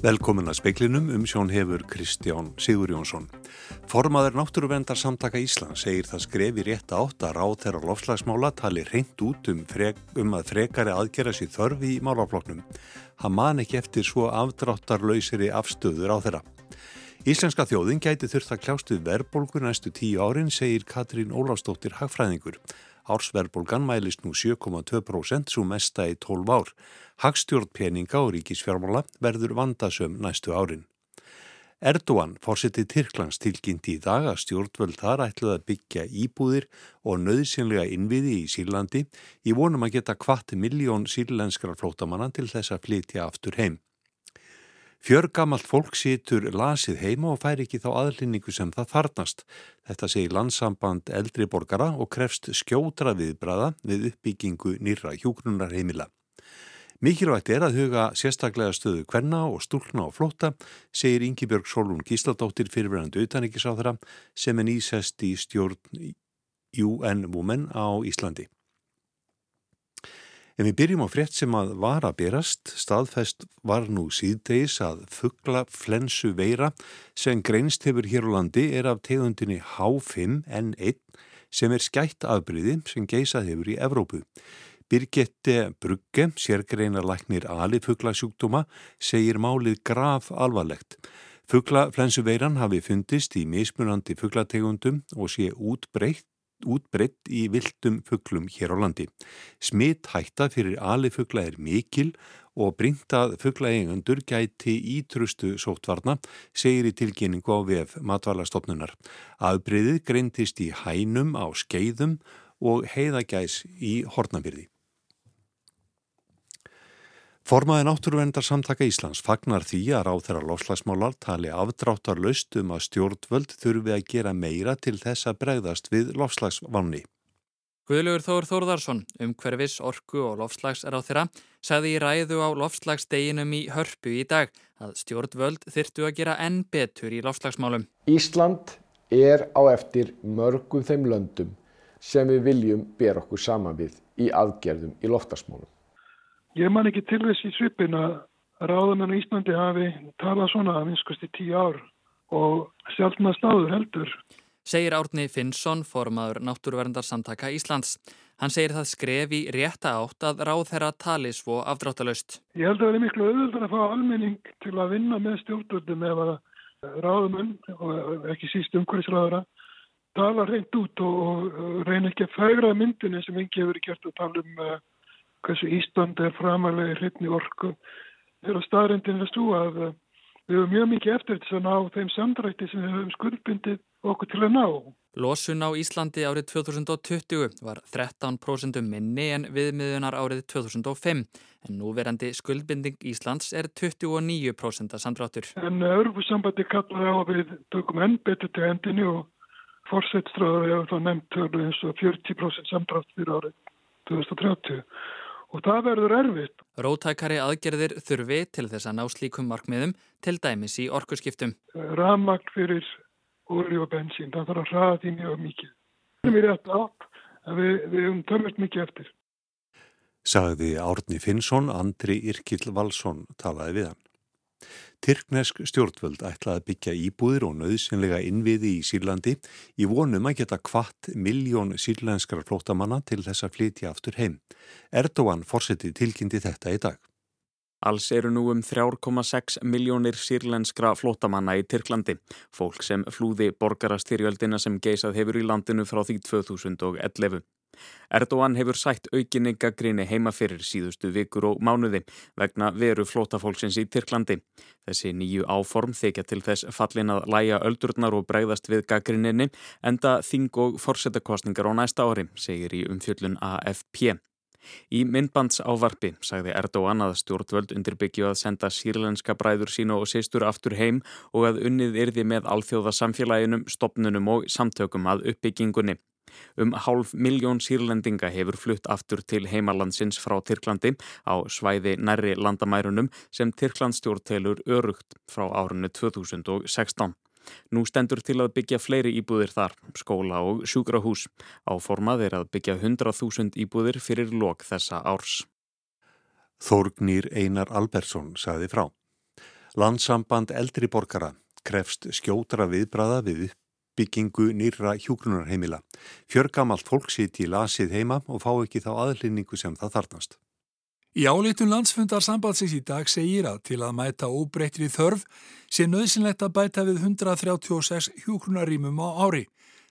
Velkomin að speiklinum um sjón hefur Kristján Sigur Jónsson. Formaður náttúruvendar samtaka Ísland segir það skrefi rétt átt að ráð þeirra lofslagsmála tali reynd út um, frek, um að frekari aðgera sér þörfi í málafloknum. Hann man ekki eftir svo afdráttarlausiri afstöður á þeirra. Íslenska þjóðin gæti þurft að kljástu verbolgur næstu tíu árin, segir Katrín Ólafstóttir Hagfræðingur. Ársverbolgan mælist nú 7,2% svo mesta í 12 ár. Hagstjórn peninga og ríkisfjármála verður vandasöm næstu árin. Erdogan fórsetið Tyrklands tilkynnt í dag að stjórnvöld þar ætluð að byggja íbúðir og nöðsynlega innviði í Sýrlandi í vonum að geta kvart miljón sýrlenskara flótamanna til þess að flytja aftur heim. Fjörgamalt fólk situr lasið heima og fær ekki þá aðlinningu sem það þarnast. Þetta segir landsamband eldri borgara og krefst skjótra viðbraða við uppbyggingu nýra hjúgrunarheimila. Mikilvægt er að huga sérstaklega stöðu kvenna og stúlna og flóta, segir Ingi Björg Solún Gísladóttir fyrirverðandi auðaníkisáðara sem er nýsest í stjórn UN Women á Íslandi. En við byrjum á frétt sem að var að berast, staðfest var nú síðdeis að fuggla flensu veira sem greinst hefur hér á landi er af tegundinni H5N1 sem er skætt afbríði sem geisað hefur í Evrópu. Birgette Brugge, sérgreinarlæknir alifuglasjúkdóma, segir málið graf alvarlegt. Fuglaflensuveiran hafi fundist í mismunandi fuglategundum og sé útbreytt útbreytt í viltum fugglum hér á landi. Smitt hætta fyrir alifugla er mikil og bríntað fugglaeigandur gæti ítrustu sóttvarna, segir í tilkynningu á VF matvalastofnunar. Aðbreyðið greintist í hænum á skeiðum og heiðagæs í hornabyrði. Formaði náttúruvendar samtaka Íslands fagnar því að ráð þeirra lofslagsmálar tali afdráttar löst um að stjórnvöld þurfi að gera meira til þess að bregðast við lofslagsvanni. Guðlugur Þór Þórðarsson, um hverfis orku og lofslags er á þeirra, sagði í ræðu á lofslagsdeginum í hörpu í dag að stjórnvöld þyrtu að gera enn betur í lofslagsmálum. Ísland er á eftir mörgum þeim löndum sem við viljum bera okkur saman við í aðgerðum í lofslagsmálum. Ég man ekki til þess í svipin að ráðamenn í Íslandi hafi talað svona að vinskast í tíu ár og sjálfnast áður heldur. Segir Árni Finnsson, formadur Náttúruverndar Íslands. Hann segir það skref í rétta átt að ráð þeirra tali svo afdráttalöst. Ég held að það er miklu auðvitað að fá almenning til að vinna með stjórnvöldum ef að ráðumenn og ekki síst umhverfisráðara tala reynd út og reyna ekki að fægra myndinni sem ekki hefur gert að tala um uh, hversu Ísland er framalega í hreitni orku. Er að eh, við höfum mjög mikið eftir þess að ná þeim samdrætti sem við höfum skuldbindið okkur til að ná. Losun á Íslandi árið 2020 var 13% minni en viðmiðunar árið 2005 en núverandi skuldbinding Íslands er 29% samdráttur. En örfusambandi kallaði á að við tökum enn betur til hendinni og fórsetstráður hefur þá nefnt eins og 40% samdrátt fyrir árið 2030 og það verður erfitt. Rótækari aðgerðir þurfi til þess að ná slíkum markmiðum til dæmis í orkuskiptum. Ramagn fyrir olju og bensín, það þarf að hraða því mjög mikið. Það er rétt átt að við, við höfum tömurt mikið eftir. Sagði Árni Finnsson, Andri Irkil Valsson talaði við hann. Tyrknesk stjórnvöld ætlaði að byggja íbúðir og nöðsynlega innviði í Sýrlandi í vonum að geta kvart miljón sýrlenskara flótamanna til þess að flytja aftur heim. Erdogan fórsetið tilkynnti þetta í dag. Alls eru nú um 3,6 miljónir sírlenskra flótamanna í Tyrklandi, fólk sem flúði borgarastyrjöldina sem geisað hefur í landinu frá því 2011. Erdogan hefur sætt aukinni gaggrinni heima fyrir síðustu vikur og mánuði vegna veru flótafólksins í Tyrklandi. Þessi nýju áform þykja til þess fallin að læja öldurnar og bregðast við gaggrinninni enda þing og forsetakostningar á næsta ári, segir í umfjöllun AFP. Í myndbands ávarpi sagði Erdogan að stjórnvöld undirbyggju að senda sírlenska bræður sínu og sýstur aftur heim og að unnið yrði með alþjóða samfélaginum, stopnunum og samtökum að uppbyggingunni. Um hálf miljón sírlendinga hefur flutt aftur til heimalandsins frá Tyrklandi á svæði nærri landamærunum sem Tyrklandstjórn telur örugt frá árunni 2016. Nú stendur til að byggja fleiri íbúðir þar, skóla og sjúkrahús. Áformað er að byggja 100.000 íbúðir fyrir lok þessa árs. Þórgnýr Einar Albersson saði frá. Landsamband eldri borgara krefst skjótra viðbraða við uppbyggingu nýra hjúgrunarheimila. Fjörgamalt fólk sýti í lasið heima og fá ekki þá aðlýningu sem það þarnast. Í álítun landsfundar sambandsins í dag segir að til að mæta óbreytri þörf sé nöðsynlegt að bæta við 136 hjúgrunarýmum á ári.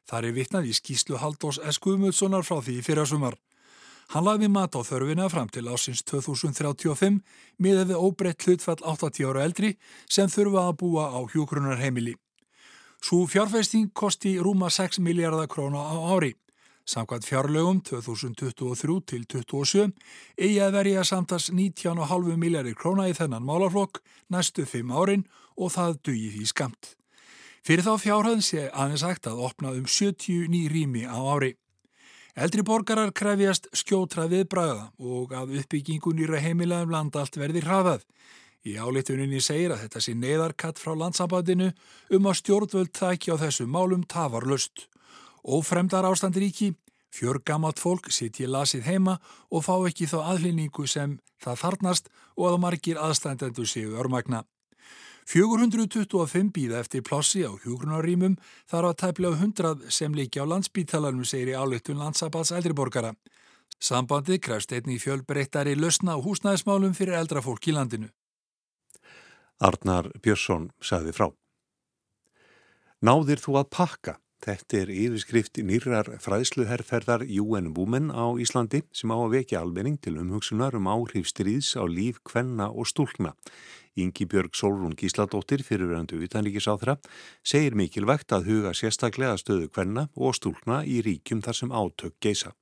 Það er vitnað í skýslu Haldós S. Guðmundssonar frá því fyrir sumar. Hann lagði mat á þörfina fram til ásins 2035 miðað við óbreytt hlutfall 80 ára eldri sem þurfa að búa á hjókrunarheimili. Svo fjárfæsting kosti rúma 6 miljardar króna á ári. Samkvæmt fjárlögum 2023 til 2027 eigi að verja samtals 19,5 miljardir króna í þennan málarflokk næstu 5 árin og það dugi því skamt. Fyrir þá fjárhæðin sé aðeins sagt að opna um 70 ný rými á ári. Eldri borgarar krefjast skjótra viðbræða og að uppbyggingun í heimilegum landa allt verði hrafað. Í álituninni segir að þetta sé neyðarkatt frá landsambandinu um að stjórnvöld þækja á þessu málum tafarlust. Ófremdar ástandir íki, fjörgamat fólk sitt í lasið heima og fá ekki þá aðlýningu sem það þarnast og að margir aðstændendur séu örmagna. 425 býða eftir plossi á hjúgrunarýmum þar á tæplega 100 sem líki á landsbítalanum segir í áleitun landsabats eldriborgara. Sambandið krefst einni fjölbreyttari lösna á húsnæðismálum fyrir eldra fólk í landinu. Arnar Björnsson sagði frá. Náðir þú að pakka? Þetta er yfirskrift nýrar fræðsluherrferðar UN Women á Íslandi sem á að vekja almenning til umhugsunar um áhrif stríðs á líf, kvenna og stúlna. Ingi Björg Solrún Gísladóttir fyrirverðandu utanríkisáþra segir mikilvægt að huga sérstaklega stöðu kvenna og stúlna í ríkjum þar sem átök geisa.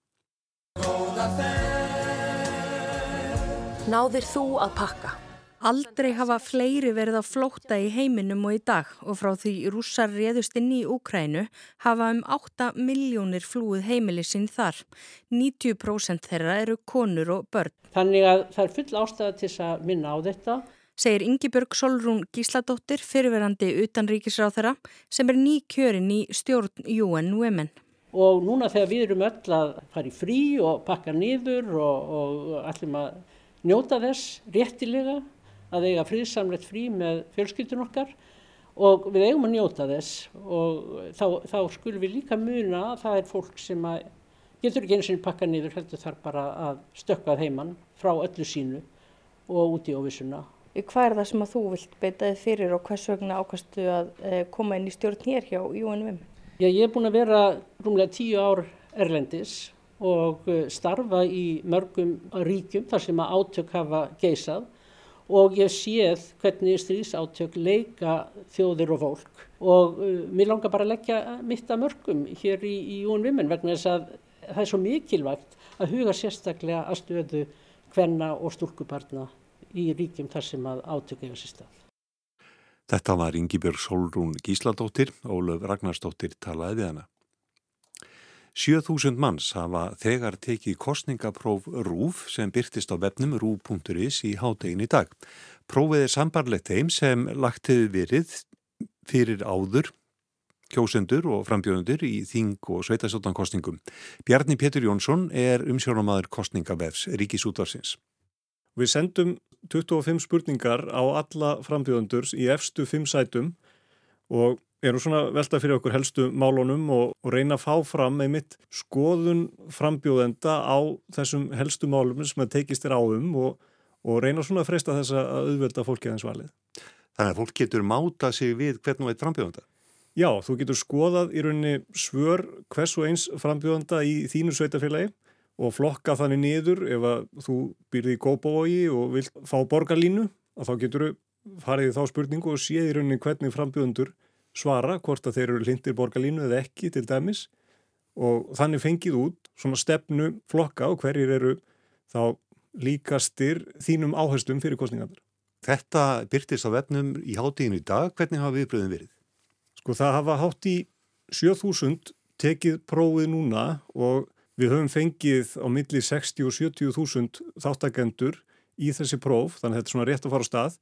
Náðir þú að pakka? Aldrei hafa fleiri verið á flótta í heiminum og í dag og frá því rússar réðust inn í Úkrænu hafa um 8 miljónir flúið heimili sín þar. 90% þeirra eru konur og börn. Þannig að það er full ástæða til að minna á þetta. Segir Ingibjörg Solrún Gísladóttir fyrirverandi utanríkisráð þeirra sem er ný kjörin í stjórn UN Women. Og núna þegar við erum öll að fara í frí og pakka niður og, og allir maður njóta þess réttilega að eiga friðsamlegt frí með fjölskyldun okkar og við eigum að njóta þess og þá, þá skulum við líka muna að það er fólk sem að getur ekki eins og pakka niður heldur þar bara að stökkað heimann frá öllu sínu og út í óvissuna. Hvað er það sem að þú vilt beitaði fyrir og hvers vegna ákastu að eh, koma inn í stjórn hér hjá UNVM? Já, ég er búin að vera rúmlega tíu ár erlendis og eh, starfa í mörgum ríkjum þar sem að átök hafa geisað og ég séð hvernig stríðsátök leika þjóðir og fólk og uh, mér langar bara að leggja mitt að mörgum hér í, í UNVIMEN vegna þess að það er svo mikilvægt að huga sérstaklega að stöðu hvenna og stúrkubarna í ríkjum þar sem að átök eiga sér stað. Þetta var Ingi Björg Solrún Gísladóttir, Ólöf Ragnarsdóttir talaði við hana. 7000 manns hafa þegar tekið kostningapróf RÚF sem byrtist á vefnum rúf.is í hátegin í dag. Prófið er sambarlegt þeim sem lagt hefur verið fyrir áður, kjósendur og frambjóðundur í þing og sveitasjóttankostningum. Bjarni Pétur Jónsson er umsjónamaður kostningavefs Ríkisútvarsins. Við sendum 25 spurningar á alla frambjóðundur í efstu 5 sætum og erum svona velta fyrir okkur helstu málunum og, og reyna að fá fram með mitt skoðun frambjóðenda á þessum helstu málum sem að teikist þér á um og, og reyna svona að freysta þess að auðvelda fólki aðeins valið. Þannig að fólk getur máta sig við hvernig það er frambjóðenda? Já, þú getur skoðað í rauninni svör hvers og eins frambjóðenda í þínu sveitafélagi og flokka þannig niður ef að þú býrði í góðbói og vilt fá borgarlínu og þá getur þú farið í þá spurningu og séð í rauninni hvernig frambjóðendur svara hvort að þeir eru lindir borgarlínu eða ekki til dæmis og þannig fengið út svona stefnu flokka og hverjir eru þá líkastir þínum áherslum fyrir kostningarnar. Þetta byrtist á vefnum í hátíðinu í dag. Hvernig hafa viðbröðin verið? Sko það hafa hátt í 7000 tekið prófið núna og við höfum fengið á milli 60 og 70 þúsund þáttakendur í þessi próf þannig að þetta er svona rétt að fara á stað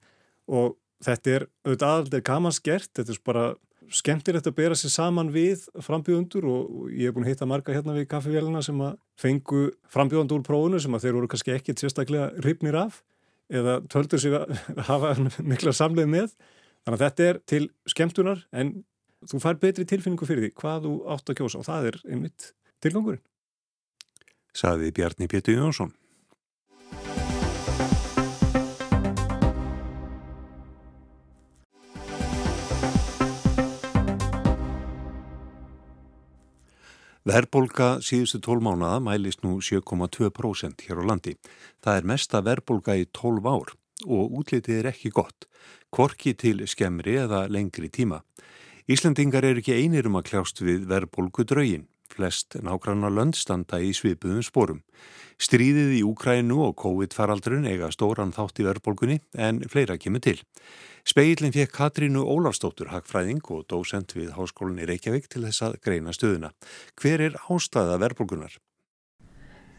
og Þetta er auðvitað aðaldeg gamanskert, þetta er bara skemmtilegt að bera sér saman við frambjóðundur og ég hef búin að hitta marga hérna við kaffevélina sem að fengu frambjóðundur úr prófunu sem að þeir voru kannski ekkit sérstaklega ripnir af eða töldu sig að hafa mikla samleið með. Þannig að þetta er til skemmtunar en þú fær betri tilfinningu fyrir því hvað þú átt að kjósa og það er einmitt tilgangurinn. Saði Bjarni Pétur Jónsson. Verbolga síðustu tólmánaða mælist nú 7,2% hér á landi. Það er mesta verbolga í 12 ár og útlitið er ekki gott, korki til skemmri eða lengri tíma. Íslandingar eru ekki einir um að kljást við verbolgu draugin. Flest nágranna löndstanda í svipuðum sporum. Stríðið í Úkrænu og COVID-faraldrun eiga stóran þátt í verbolgunni en fleira kemur til. Speillin fekk Katrínu Ólafstóttur hagfræðing og dósent við Háskólinni Reykjavík til þess að greina stöðuna. Hver er ástæða verðbólgunar?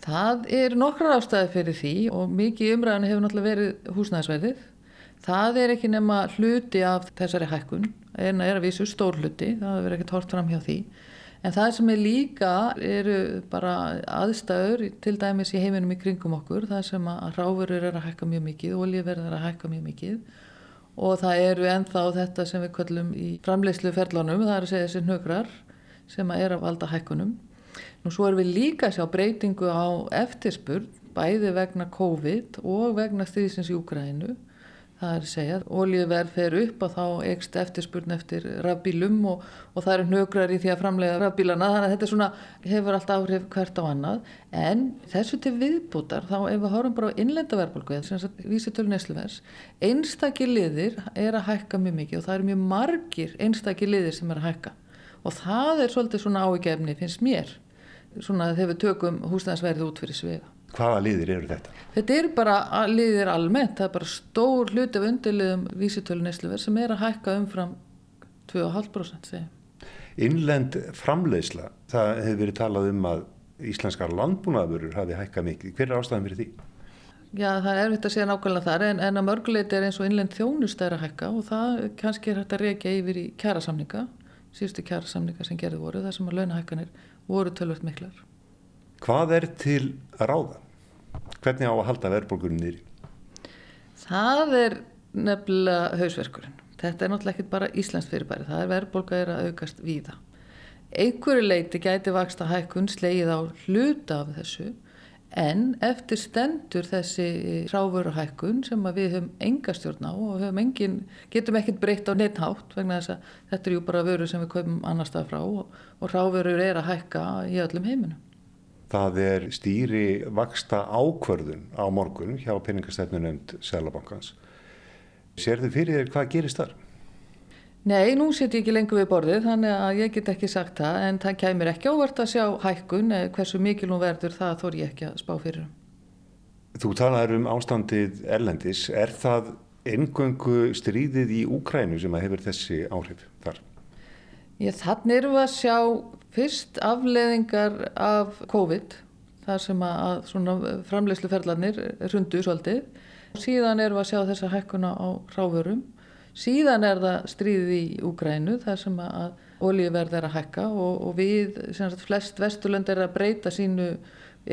Það er nokkrar ástæði fyrir því og mikið umræðan hefur náttúrulega verið húsnæðisverðið. Það er ekki nema hluti af þessari hækkun, en það er að vísu stór hluti, það verður ekkert hort fram hjá því. En það sem er líka eru bara aðstæður til dæmis í heiminum í kringum okkur, það sem að ráfurur er að hækka mjög mikið, olíverð er að hækka mjög mikið og það eru enþá þetta sem við kallum í framleyslu ferlánum, það er að segja þessi hnökrar sem er að valda hækkunum. Nú svo erum við líka að sjá breytingu á eftirspurn, bæði vegna COVID og vegna stríðsins í Úgrænu það er að segja, ólíuverð fer upp og þá ekst eftirspurn eftir rafbílum og, og það eru nökrar í því að framlega rafbílana, þannig að þetta svona hefur allt áhrif hvert á annað. En þessu til viðbútar, þá ef við horfum bara á innlenda verðbólku, þess að vísitölu nesluvers, einstakir liðir er að hækka mjög mikið og það eru mjög margir einstakir liðir sem er að hækka. Og það er svolítið svona áíkefni finnst mér, svona þegar við tökum húsnæðisverðið út fyrir svega Hvaða liðir eru þetta? Þetta eru bara liðir almennt, það er bara stór hluti af undirliðum vísitölu neysluverð sem er að hækka umfram 2,5% segjum. Innlend framleiðsla, það hefur verið talað um að íslenskar landbúnaðurur hafi hækkað mikið. Hver er ástæðan fyrir því? Já, það er erfitt að segja nákvæmlega þar en, en að mörguleiti er eins og innlend þjónust að hækka og það kannski er hægt að reykja yfir í kjærasamninga, síðustu kjærasamninga sem gerði voru, þar sem að launahækkanir voru tölvört miklar. Hvað er til að ráða? Hvernig á að halda verðbólkurinn nýri? Það er nefnilega hausverkurinn. Þetta er náttúrulega ekki bara Íslands fyrirbæri, það er verðbólka er að aukast víða. Einhverju leiti gæti vaksta hækkun slegið á hluta af þessu en eftir stendur þessi ráfuru-hækkun sem við höfum enga stjórn á og engin, getum ekkert breytt á neitthátt vegna þess að þetta er jú bara vöru sem við kaupum annar stað frá og, og ráfurur er að hækka í öllum heiminum. Það er stýri vaksta ákvörðun á morgun hjá peningastefnunemnd Sælabankans. Sér þið fyrir þér hvað gerist þar? Nei, nú set ég ekki lengur við borðið þannig að ég get ekki sagt það en það kæmir ekki ávart að sjá hækkun hversu mikil hún verður það þór ég ekki að spá fyrir. Þú talaður um ástandið erlendis. Er það engöngu stríðið í Úkrænu sem hefur þessi áhrif þar? Ég, þannig erum við að sjá fyrst afleðingar af COVID, þar sem að framlegsluferðlanir rundu svolítið. Síðan erum við að sjá þessa hækkuna á ráfurum. Síðan er það stríðið í Úgrænu, þar sem að olíverð er að hækka og, og við, sagt, flest vesturlönd er að breyta sínu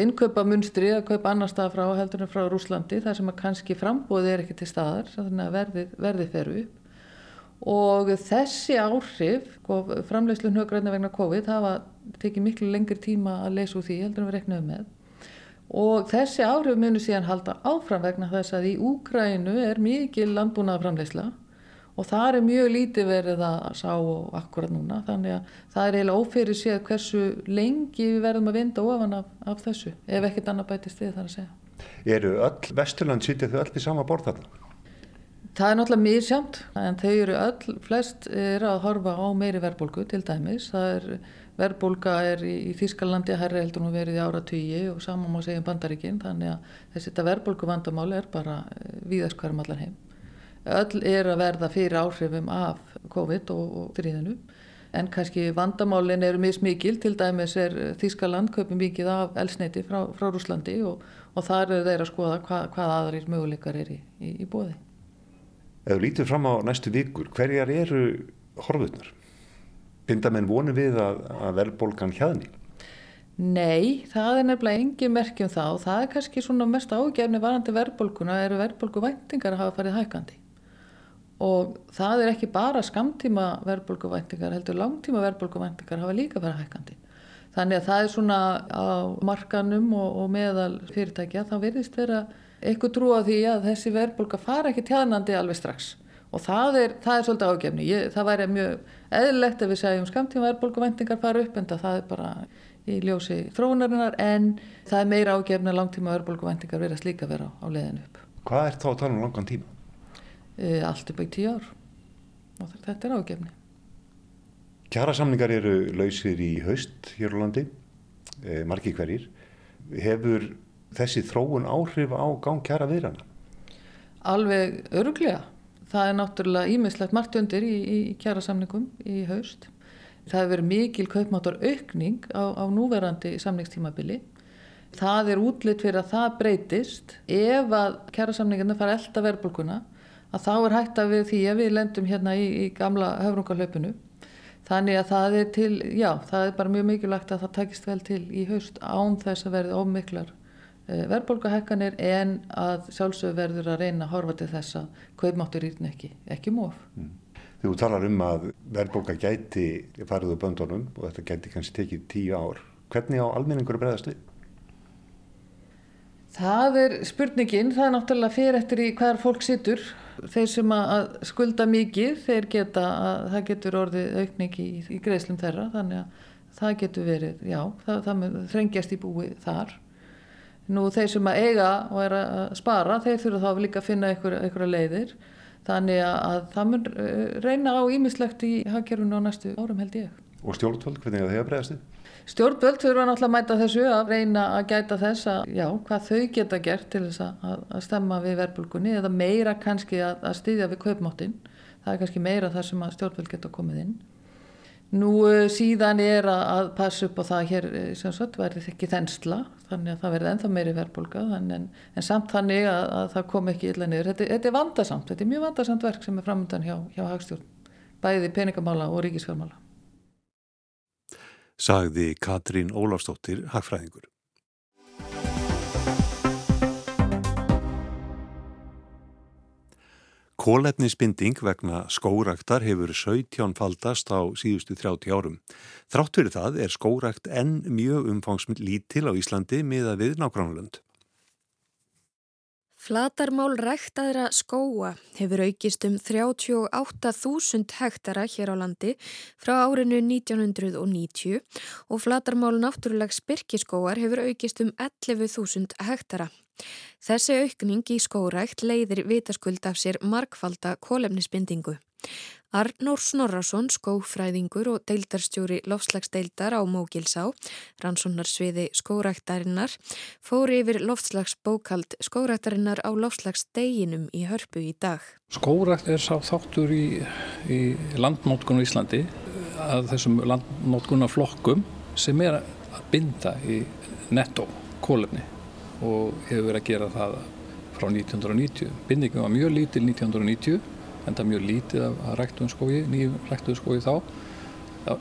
innkaupa munstri að kaupa annar stað frá heldur en frá Rúslandi, þar sem að kannski frambóði er ekki til staðar, þannig að verði, verði fer upp og þessi áhrif sko, framlegslu hnögræðina vegna COVID hafa tekið miklu lengri tíma að leysa úr því heldur en við reknaðum með og þessi áhrif munir síðan halda áfram vegna þess að í Úkrænu er mikið landbúnaða framlegsla og það er mjög lítið verið að sá akkurat núna þannig að það er eiginlega ófyrir séð hversu lengi við verðum að vinda ofan af, af þessu ef ekkert annað bætist við þar að segja. Eru öll Vesturland sýtið þau öll í sama borð þarna? Það er náttúrulega mjög sjamt en þau eru öll, flest er að horfa á meiri verðbólgu til dæmis. Er, verðbólga er í, í Þískalandi að herra heldur nú verið í ára tugi og saman má segja um bandaríkinn þannig að þessi verðbólgu vandamáli er bara eh, víðaskvarum allan heim. Öll er að verða fyrir áhrifum af COVID og, og þrýðinu en kannski vandamálin eru mismikil, til dæmis er Þískaland köpum mikið af elsneiti frá, frá Rúslandi og, og þar eru þeir að skoða hva, hvað aðrir möguleikar er í, í, í bóði. Ef þú lítur fram á næstu vikur, hverjar eru horfurnar? Binda menn vonu við að, að verðbólgan hjaðni? Nei, það er nefnilega engin merkjum þá. Það er kannski svona mest ágefni varandi verðbólkuna eru verðbólku væntingar að hafa farið hækandi. Og það er ekki bara skamtíma verðbólku væntingar, heldur langtíma verðbólku væntingar hafa líka farið hækandi. Þannig að það er svona á markanum og, og meðal fyrirtækja þá verðist vera eitthvað trú á því að þessi verðbólka fara ekki tjánandi alveg strax. Og það er, það er svolítið ágefni. Ég, það væri mjög eðlilegt ef við segjum skamtíma verðbólku væntingar fara upp en það er bara í ljósi þróunarinnar en það er meira ágefna langtíma örbulguvendingar verðast líka vera á leiðinu upp. Hvað er þá að tala um langan tíma? E, allt upp í tíu ár og þetta er ágefni. Kjara samningar eru lausir í haust hér á landi, e, margi hverjir. Hefur þessi þróun áhrif á gang kjara viðrana? Alveg öruglega. Það er náttúrulega ímislegt margt undir í, í kjara samningum í haust Það hefur verið mikil kaupmáttar aukning á, á núverandi samningstímabili. Það er útlitt fyrir að það breytist ef að kjærasamningarna fara elda verðbólkuna að þá er hægt að við því að við lendum hérna í, í gamla höfrungarlaupinu. Þannig að það er til, já, það er bara mjög mikilvægt að það takist vel til í haust án þess að verði ómiklar eh, verðbólkahekkanir en að sjálfsögur verður að reyna að horfa til þess að kaupmáttur írn ekki, ekki móf. Mm. Þú talar um að verðbólka gæti farið úr böndunum og þetta gæti kannski tekið tíu ár. Hvernig á almenningur að bregðast við? Það er spurningin, það er náttúrulega fyrir eftir í hver fólk sittur. Þeir sem að skulda mikið, þeir geta að það getur orðið aukning í, í greiðslum þeirra, þannig að það getur verið, já, það, það þrengjast í búi þar. Nú þeir sem að eiga og er að spara, þeir þurfa þá líka að finna einhverja leiðir Þannig að það mun eh, reyna á ímislegt í hagkerfunu á næstu árum held ég. Og stjórnvöld, hvernig það hefur bregðast þið? Stjórnvöld þurfa náttúrulega að mæta þessu að reyna að gæta þess að, já, hvað þau geta gert til þess að, að stemma við verbulgunni eða meira kannski að, að styðja við kaupmáttin. Það er kannski meira þar sem að stjórnvöld geta komið inn. Nú eh, síðan er að passa upp á það hér eh, sem sagt verður ekki þensla þannig að það verður ennþá meiri verðbólka en, en samt þannig að, að það kom ekki illa niður. Þetta, þetta er vandarsamt, þetta er mjög vandarsamt verk sem er framöndan hjá, hjá hagstjórn, bæði peningamála og ríkisfjármála. Sagði Katrín Ólafstóttir, hagfræðingur. Kólefnisbinding vegna skóraktar hefur 17 faldast á síðustu 30 árum. Þrátt fyrir það er skórakt enn mjög umfangsmill lítil á Íslandi miða við nágránlönd. Flatarmál ræktaðra skóa hefur aukist um 38.000 hektara hér á landi frá árinu 1990 og flatarmál náttúrulegs byrkiskóar hefur aukist um 11.000 hektara. Þessi aukning í skórækt leiðir vitaskuld af sér markvalda kólefnisbindingu. Arnór Snorrason, skófræðingur og deildarstjóri loftslagsdeildar á Mógilsá, rannsónarsviði skóræktarinnar, fór yfir loftslagsbókald skóræktarinnar á loftslagsdeginum í hörpu í dag. Skórækt er sá þáttur í, í landnótkun á Íslandi að þessum landnótkunaflokkum sem er að binda í netto kólefni og hefur verið að gera það frá 1990. Bindingum var mjög lítil 1990 en það er mjög lítið að ræktuðum skói, nýjum ræktuðum skói þá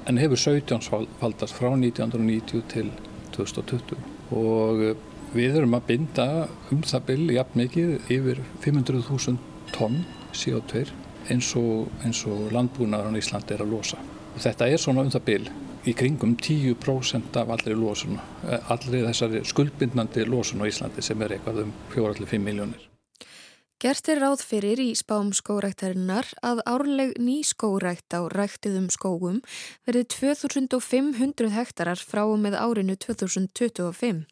en hefur 17 faldast frá 1990 til 2020 og eh, við erum að binda um það byrj jafn mikið yfir 500.000 tonn CO2 eins og, og landbúnaðar á Íslandi er að losa. Og þetta er svona um það byrj í kringum 10% af allri lósun, eh, allri skuldbindnandi lósun á Íslandi sem er eitthvað um 4-5 miljónir. Gert er ráð fyrir í spám skóræktarinnar að árleg ný skórækt á ræktiðum skógum verði 2500 hektarar frá með árinu 2025.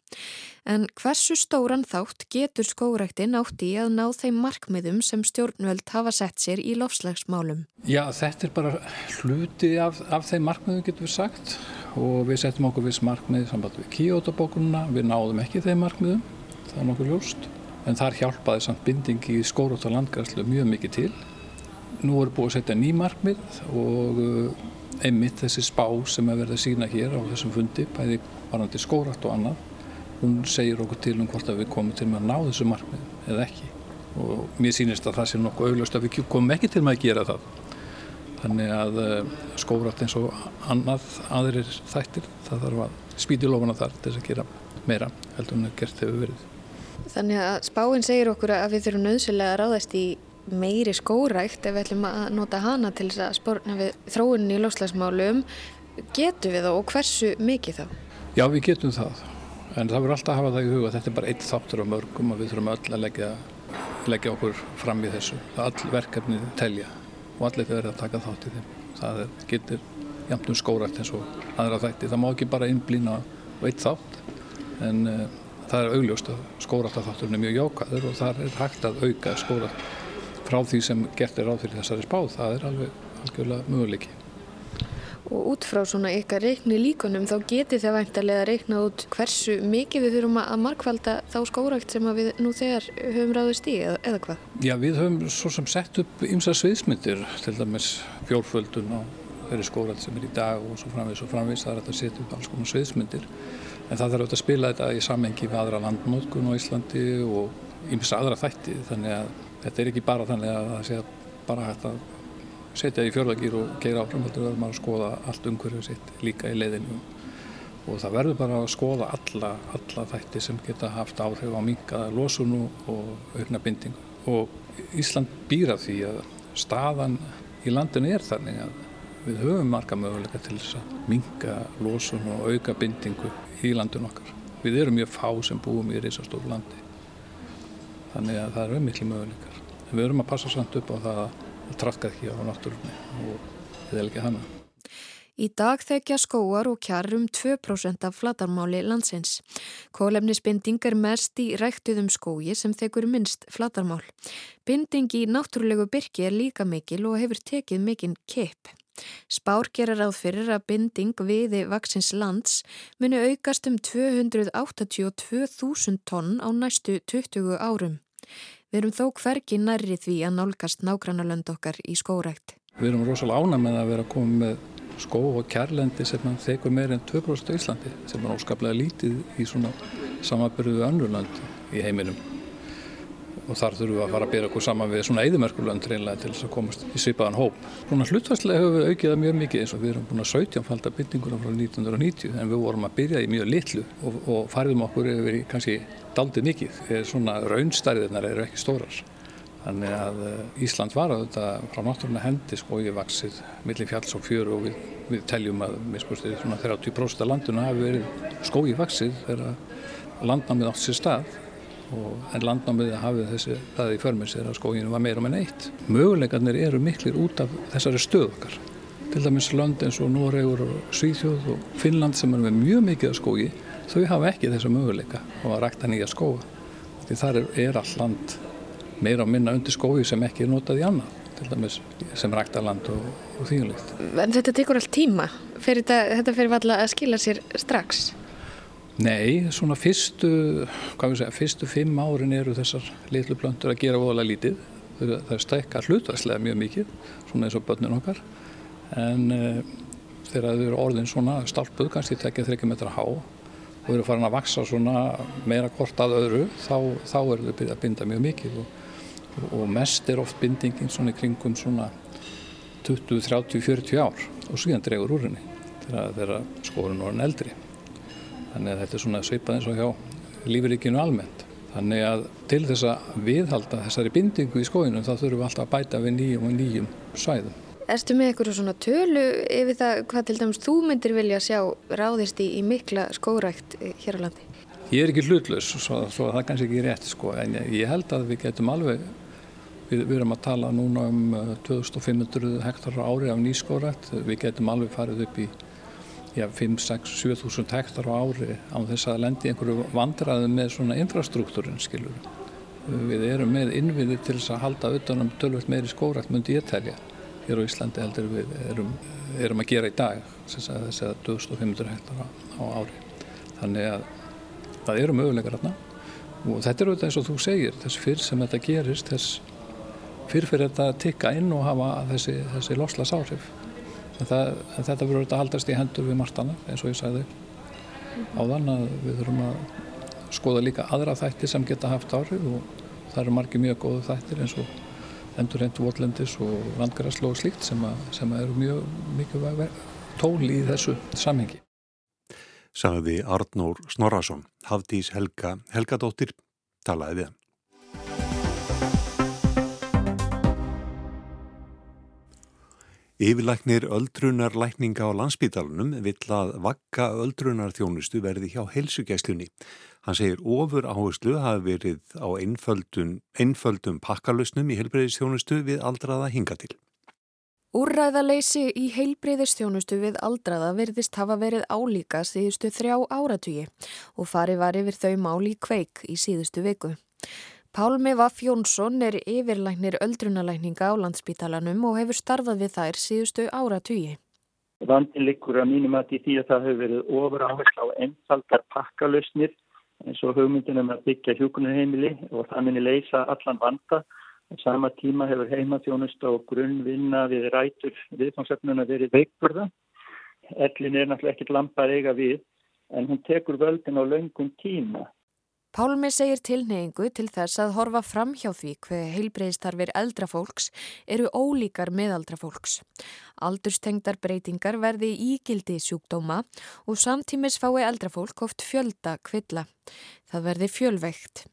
En hversu stóran þátt getur skóræktin átt í að ná þeim markmiðum sem stjórnvöld hafa sett sér í lofslagsmálum? Já, þetta er bara hluti af, af þeim markmiðum getur við sagt og við settum okkur viss markmið samband við Kyoto-bókununa, við náðum ekki þeim markmiðum, það er nokkuð ljóst en þar hjálpaði samt bindingi í skórótt og landgræslu mjög mikið til. Nú er búið að setja ný markmið og uh, einmitt þessi spá sem er verið að sína hér á þessum fundi, bæði varandi skórótt og annað, hún segir okkur til um hvort að við komum til með að ná þessu markmið eða ekki. Og mér sýnist að það sé nokkuð auglust að við komum ekki til með að gera það. Þannig að uh, skórótt eins og annað aðrir þættir, það þarf að spýti lofuna þar til þess að gera meira heldur en að gert hefur verið. Þannig að spáinn segir okkur að við þurfum nöðslega að ráðast í meiri skórækt ef við ætlum að nota hana til þess að spórna við þróunin í lofslagsmálum. Getur við þá og hversu mikið þá? Já, við getum það. En það verður alltaf að hafa það í huga. Þetta er bara eitt þáttur á mörgum og við þurfum öll að leggja, leggja okkur fram í þessu. All verkefni telja og allir verður að taka þátt í þeim. Það getur jæmt um skórækt eins og aðra þætti. Það má ekki bara innblýna á eitt þátt en uh, það er augljóst að skóræktaþátturinn er mjög jákaður og það er hægt að auka skórækt frá því sem gert er ráð fyrir þessari spáð. Það er alveg algjörlega möguleiki. Og út frá svona ykkar reikni líkunum þá geti það væntalega reiknað út hversu mikið við þurfum að markvalda þá skórækt sem við nú þegar höfum ráðist í eða, eða hvað? Já, við höfum svo sem sett upp ymsa sviðsmyndir, til dæmis fjórföldun og þeirri skórækt sem er í dag og svo framvís og framvís það er að setja upp alls konar sviðsmyndir en það þarf að spila þetta í sammengi við aðra landnótkun á Íslandi og ymsa aðra þætti þannig að þetta er ekki bara þannig að það sé bara hægt að setja í fjörðagýr og geira áfram heldur verður maður að skoða allt umhverfið sitt líka í leiðinu og það verður bara að skoða alla, alla þætti sem geta haft áhrif á mingaða losunu og aukna bindingu. Og Ísland býra því að staðan í landinu er þannig að Við höfum marga möguleika til þess að minga losun og auka bindingu í landun okkar. Við erum mjög fá sem búum í reysastóru landi. Þannig að það eru miklu möguleikar. En við erum að passa samt upp á það að trafka ekki á náttúrunni og við elgi hana. Í dag þekja skóar og kjarrum 2% af flatarmáli landsins. Kólefnisbinding er mest í ræktuðum skói sem þekur minnst flatarmál. Binding í náttúrulegu byrki er líka mikil og hefur tekið mikinn kepp. Spár gerir ráð fyrir að binding viði vaksins lands muni aukast um 282.000 tonn á næstu 20 árum. Við erum þó hvergi nærri því að nálgast nágrannalönd okkar í skórækt. Við erum rosalega ána með að vera að koma með skó og kærlendi sem þekur meir en 2% á Íslandi sem er óskaplega lítið í svona samabyrðu önnurlandi í heiminum og þar þurfum við að fara að byrja okkur saman við svona eðimerkulönd reynlega til þess að komast í svipaðan hóp. Svona hlutværslega hefur við aukið það mjög mikið eins og við erum búin að 17 falda bindinguna frá 1990 en við vorum að byrja í mjög litlu og, og fariðum okkur yfir kannski daldið mikið. Svona raunstæriðirnar eru ekki stórar. Þannig að eh, Ísland var að þetta frá náttúrulega hendi skóið vaksið millir fjalls og fjöru og við, við teljum að miskustið svona 30% af landuna hafi verið skóið vaksið þegar landnámið átt sér stað en landnámiði hafið þessi það í förmessir að skóginu var meira með neitt. Möguleikarnir eru miklir út af þessari stöð okkar. Til dæmis land eins og Noregur og Svíþjóð og Finnland sem er með mjög mikið af skógi, þau hafa ekki þessa möguleika á að rækta nýja skóa. Því þar er, er all land meira og minna undir skógi sem ekki er notað í annað, til dæmis sem rækta land og, og þýjulikt. En þetta tekur allt tíma? Fyrir þetta, þetta fyrir valla að skila sér strax? Nei, svona fyrstu, hvað við segja, fyrstu fimm árin eru þessar litlu plöntur að gera voðalega lítið. Það er stækka hlutværslega mjög mikið, svona eins og börnun okkar. En uh, þegar þau eru orðin svona stálpuð, kannski tekja þreikja metra há og eru farin að vaksa svona meira kort að öðru, þá, þá eru þau að binda mjög mikið. Og, og mest er oft bindingin svona í kringum svona 20, 30, 40 ár og síðan dregur úr henni þegar skórun orðin eldri. Þannig að þetta er svona sveipað eins og hjá lífrikinu almennt. Þannig að til þess að viðhalda þessari bindingu í skóinu þá þurfum við alltaf að bæta við nýjum og nýjum svæðum. Erstu með eitthvað svona tölu yfir það hvað til dæmis þú myndir vilja sjá ráðist í, í mikla skórækt eh, hér á landi? Ég er ekki hlutlaus, svo, svo það er kannski ekki rétt sko, en ég, held að við getum alveg, við, við erum að tala núna um 2500 eh, hektar ári af nýskórækt, við getum alveg farið upp í já, 5, 6, 7 þúsund hektar á ári á þess að lendi einhverju vandraði með svona infrastruktúrin skilur. Við erum með innviði til þess að halda utanum tölvöld meiri skórætt myndi ég telja hér á Íslandi heldur við erum, erum að gera í dag þess að þess að 2500 hektar á, á ári. Þannig að það eru möguleikar hérna og þetta er auðvitað eins og þú segir þess fyrr sem þetta gerist þess fyrr fyrir þetta að tikka inn og hafa þessi, þessi loslas áhrif en, það, en þetta verður að haldast í hendur við marstana eins og ég sagði á þann að við þurfum að skoða líka aðra þættir sem geta haft árið og það eru margi mjög góðu þættir eins og endur hendur votlendis og landgræslu og slíkt sem, að, sem að eru mjög mikið tóli í þessu samhengi. sagði Arnór Snorarsson. Hafdís Helga Helgadóttir talaði við hann. Yfirlæknir öldrunar lækninga á landsbítalunum vill að vakka öldrunar þjónustu verði hjá heilsugæslunni. Hann segir ofur áherslu hafi verið á einföldum, pakkalösnum í heilbreyðistjónustu við aldraða hinga til. Úrræðaleysi í heilbreyðistjónustu við aldraða verðist hafa verið álíka síðustu þrjá áratugi og fari var yfir þau máli kveik í síðustu viku. Pálmi Vaff Jónsson er yfirlæknir öldrunalækninga á landsbítalanum og hefur starfað við þær síðustu ára tugi. Vandin likur að mínum að því að það hefur verið ofur áherslu á einfaldar pakkalösnir eins og hugmyndunum að byggja hjókunarheimili og það minni leysa allan vanda. Sama tíma hefur heimaþjónust og grunnvinna við rætur viðfangsefnuna verið veikburða. Ellin er náttúrulega ekkit lampað eiga við en hún tekur völdin á laungum tíma Pálmi segir tilneyingu til þess að horfa fram hjá því hver heilbreyðstarfir eldrafólks eru ólíkar meðaldrafólks. Aldurstengdar breytingar verði ígildi sjúkdóma og samtímis fái eldrafólk oft fjölda kvilla. Það verði fjölveikt.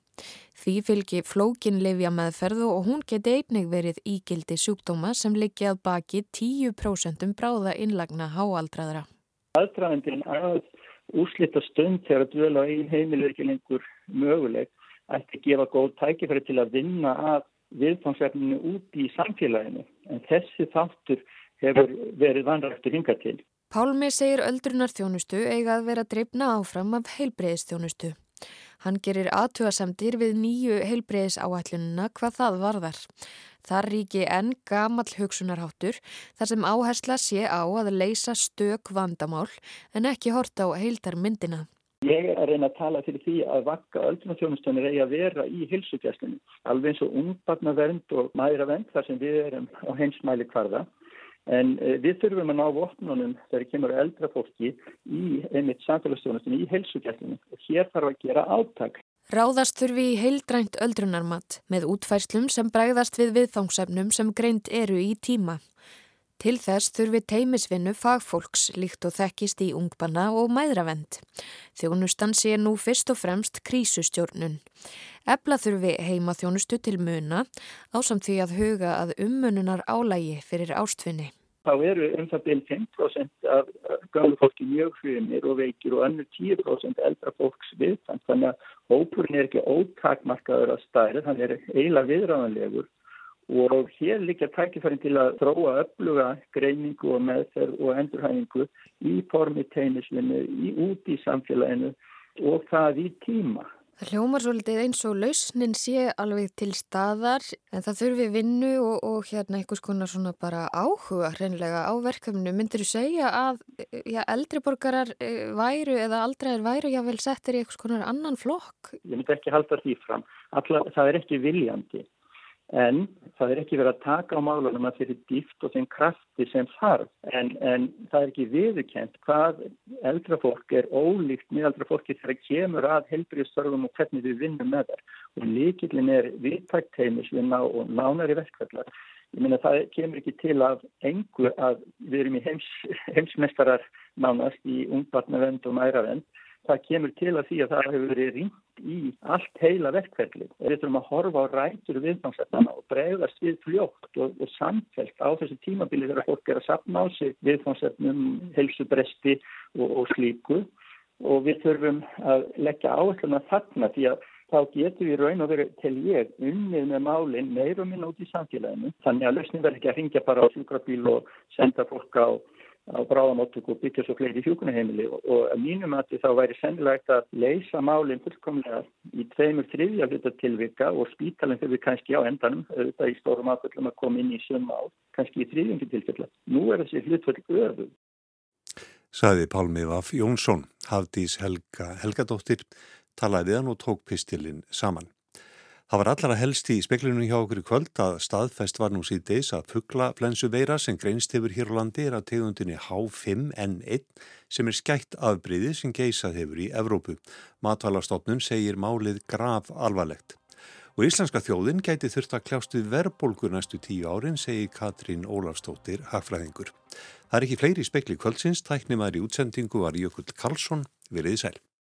Því fylgi flókin lifja meðferðu og hún geti einnig verið ígildi sjúkdóma sem liggi að baki 10% bráða innlagna háaldraðra. Aldraðandinn að úslita stund þegar að dvöla einn heimilu ekki lengur möguleg ætti að gefa góð tækifæri til að vinna að viðfangsverðinu út í samfélaginu en þessi þáttur hefur verið vanrættur hinga til. Pálmi segir öldrunar þjónustu eiga að vera dreifna áfram af heilbreyðstjónustu. Hann gerir aðtugasemdir við nýju heilbreyðis áætlununa hvað það varðar. Þar ríki enn gamall hugsunarháttur þar sem áhersla sé á að leysa stök vandamál en ekki horta á heildar myndina. Ég er að reyna að tala fyrir því að vakka öldrunarþjónustunir eigi að vera í hilsugjastunni. Alveg eins og ungbarnavernd og mæravernd þar sem við erum á heimsmæli hvarða. En eh, við þurfum að ná vopnunum þegar kemur eldra fólki í einmitt samfélagsstjónustunni í hilsugjastunni. Hér þarf að gera áttak. Ráðast þurfi í heildrænt öldrunarmat með útfærslum sem bræðast við viðfangsefnum sem greint eru í tíma. Til þess þurfi teimisvinnu fagfólks líkt og þekkist í ungbanna og mæðravend. Þjónustan sé nú fyrst og fremst krísustjórnun. Ebla þurfi heima þjónustu til muna á samt því að huga að ummununar álægi fyrir ástfinni þá eru um það byrjum 5% af gamlu fólki mjög hrjumir og veikir og annur 10% eldra fólks viðtann. Þannig að hópurinn er ekki ótakmarkaður að stæri, þannig er eiginlega viðráðanlegur og hér líka tækifærin til að þróa öfluga greiningu og meðferð og endurhæfingu í formi teinisvinnu, í út í samfélaginu og það í tíma. Það hljómar svolítið eins og lausnin sé alveg til staðar en það þurfi vinnu og, og hérna einhvers konar svona bara áhuga hreinlega á verkefnu. Myndir þú segja að já, eldriborgarar eh, væru eða aldraðir væru jável settir í einhvers konar annan flokk? Ég myndi ekki halda því fram. Alla, það er ekki viljandi. En það er ekki verið að taka á málunum að fyrir dýft og þeim krafti sem þarf. En, en það er ekki viðurkent hvað eldra fólk er ólíkt með eldra fólki þegar kemur að helbriðstörfum og hvernig við vinnum með þar. Og líkillin er viðtækt heimisvinna og nánari verkvallar. Ég minna það kemur ekki til að engu að við erum í heims, heimsmestarar nánast í ungbarnavend og mæravend það kemur til að því að það hefur verið ringt í allt heila verkferðli. Við þurfum að horfa á rætur viðfangsefnana og bregðast við fljótt og, og samfelt á þessu tímabili þegar fólk er að sapna á sig viðfangsefnum, helsubresti og, og slíku og við þurfum að leggja áherslu að þarna því að þá getur við raun og verið til ég unnið með málinn meirum inn út í samfélaginu. Þannig að lausnin verður ekki að ringja bara á sjúkrabíl og senda fólk á á bráðamáttöku og byggja svo fleiri hjúkunaheimili og, að mínum að því þá væri sennilegt að leysa málinn fullkomlega í tveimur þriðja hluta tilvika og spítalinn fyrir kannski á endanum auðvitað í stórum aðföllum að koma inn í sömma á kannski í þriðjungi tilfella. Nú er þessi hlutföll öðu. Saði Pálmi Vaf Jónsson, Hafdís Helga Helgadóttir, talaði hann og tók pistilinn saman. Það var allara helst í speklinu hjá okkur í kvöld að staðfest var nú síðdeis að fugglaflensu veira sem greinst hefur hér á landi er að tegundinni H5N1 sem er skætt afbríði sem geysað hefur í Evrópu. Matvalastofnun segir málið graf alvarlegt. Og íslenska þjóðin gæti þurft að kljást við verbolgur næstu tíu árin, segir Katrín Ólafstóttir, hagfræðingur. Það er ekki fleiri spekli kvöldsins, tæknum aðri útsendingu var Jökull Karlsson, veriði sæl.